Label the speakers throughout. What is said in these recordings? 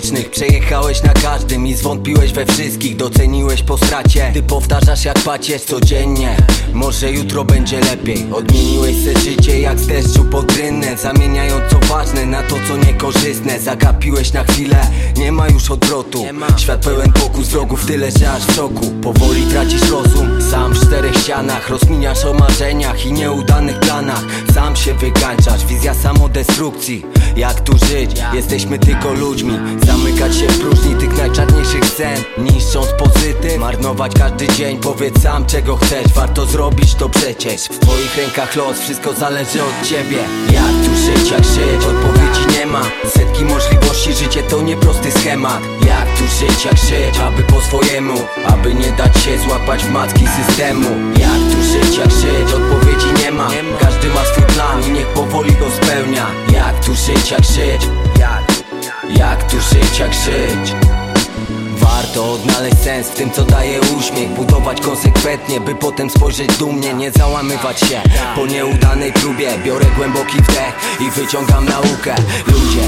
Speaker 1: okolicznych Przejechałeś na każdym i zwątpiłeś we wszystkich. Doceniłeś po stracie Ty powtarzasz jak pacierz codziennie. Może jutro będzie lepiej. Odmieniłeś se życie jak z deszczu pod Zamieniając co ważne na to co niekorzystne. Zagapiłeś na chwilę, nie ma już odwrotu. Świat pełen pokus wrogów, tyle że aż w szoku. Powoli tracisz rozum, sam w czterech ścianach. Rozkminiasz o marzeniach i nieudanych planach. Sam się wykańczasz, wizja samodestrukcji. Jak tu żyć? Jesteśmy tylko ludźmi. Zamykać się w próżni tych najczarniejszych scen. Niszcząc pozytyw, marnować każdy dzień. Powiedz sam czego chcesz, warto zrobić to przecież. W twoich rękach los, wszystko zależy od ciebie. Jak tu żyć, jak żyć? Odpowiedzi nie ma. Setki możliwości, życie to nieprosty schemat żyć, jak żyć? Aby po swojemu Aby nie dać się złapać w matki systemu Jak tu żyć, jak żyć? Odpowiedzi nie ma Każdy ma swój plan i niech powoli go spełnia Jak tu żyć, jak żyć? Jak? Tu żyć, jak żyć? Warto odnaleźć sens w tym co daje uśmiech Budować konsekwentnie, by potem spojrzeć dumnie Nie załamywać się po nieudanej próbie Biorę głęboki wdech i wyciągam naukę Ludzie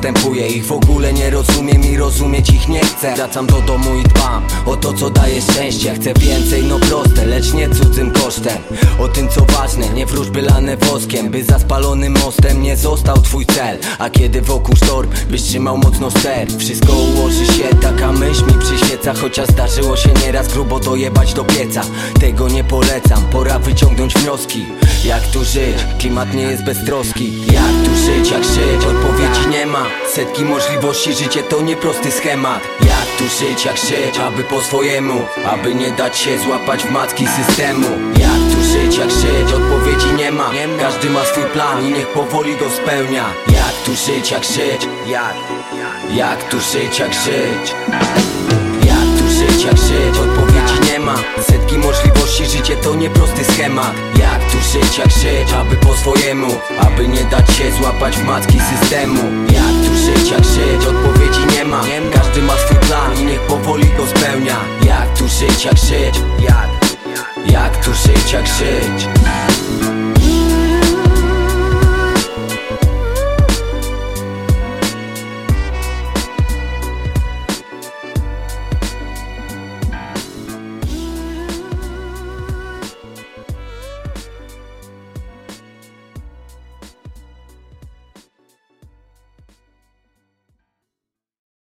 Speaker 1: postępuję Ich w ogóle nie rozumiem i rozumieć ich nie chcę. Wracam do domu i dbam o to co daje szczęście. Chcę więcej, no proste, lecz nie O tym co ważne, nie wróżby lane woskiem By za spalonym mostem nie został twój cel. A kiedy wokół sztorm, byś trzymał mocno ster Wszystko ułoży się, taka myśl mi przyświeca Chociaż zdarzyło się nieraz grubo dojebać do pieca. Tego nie polecam, pora wyciągnąć wnioski. Jak tu żyć? Klimat nie jest beztroski Jak tu żyć, jak żyć? Odpowiedzi nie ma. Setki możliwości, życie to nieprosty schemat. Jak tu żyć, jak żyć? Aby po swojemu Aby nie dać się złapać w matki systemu. Jak tu żyć, jak żyć? Odpowiedzi nie ma Każdy ma swój plan i niech powoli go spełnia Jak tu żyć, jak żyć? Jak? Jak tu żyć, jak żyć? Jak tu żyć, jak żyć? Odpowiedzi nie ma Setki możliwości, życie to nieprosty schemat Jak tu żyć, jak żyć? Aby po swojemu Aby nie dać się złapać w matki systemu Jak tu żyć, jak żyć? Odpowiedzi nie ma Jak tu żyć, jak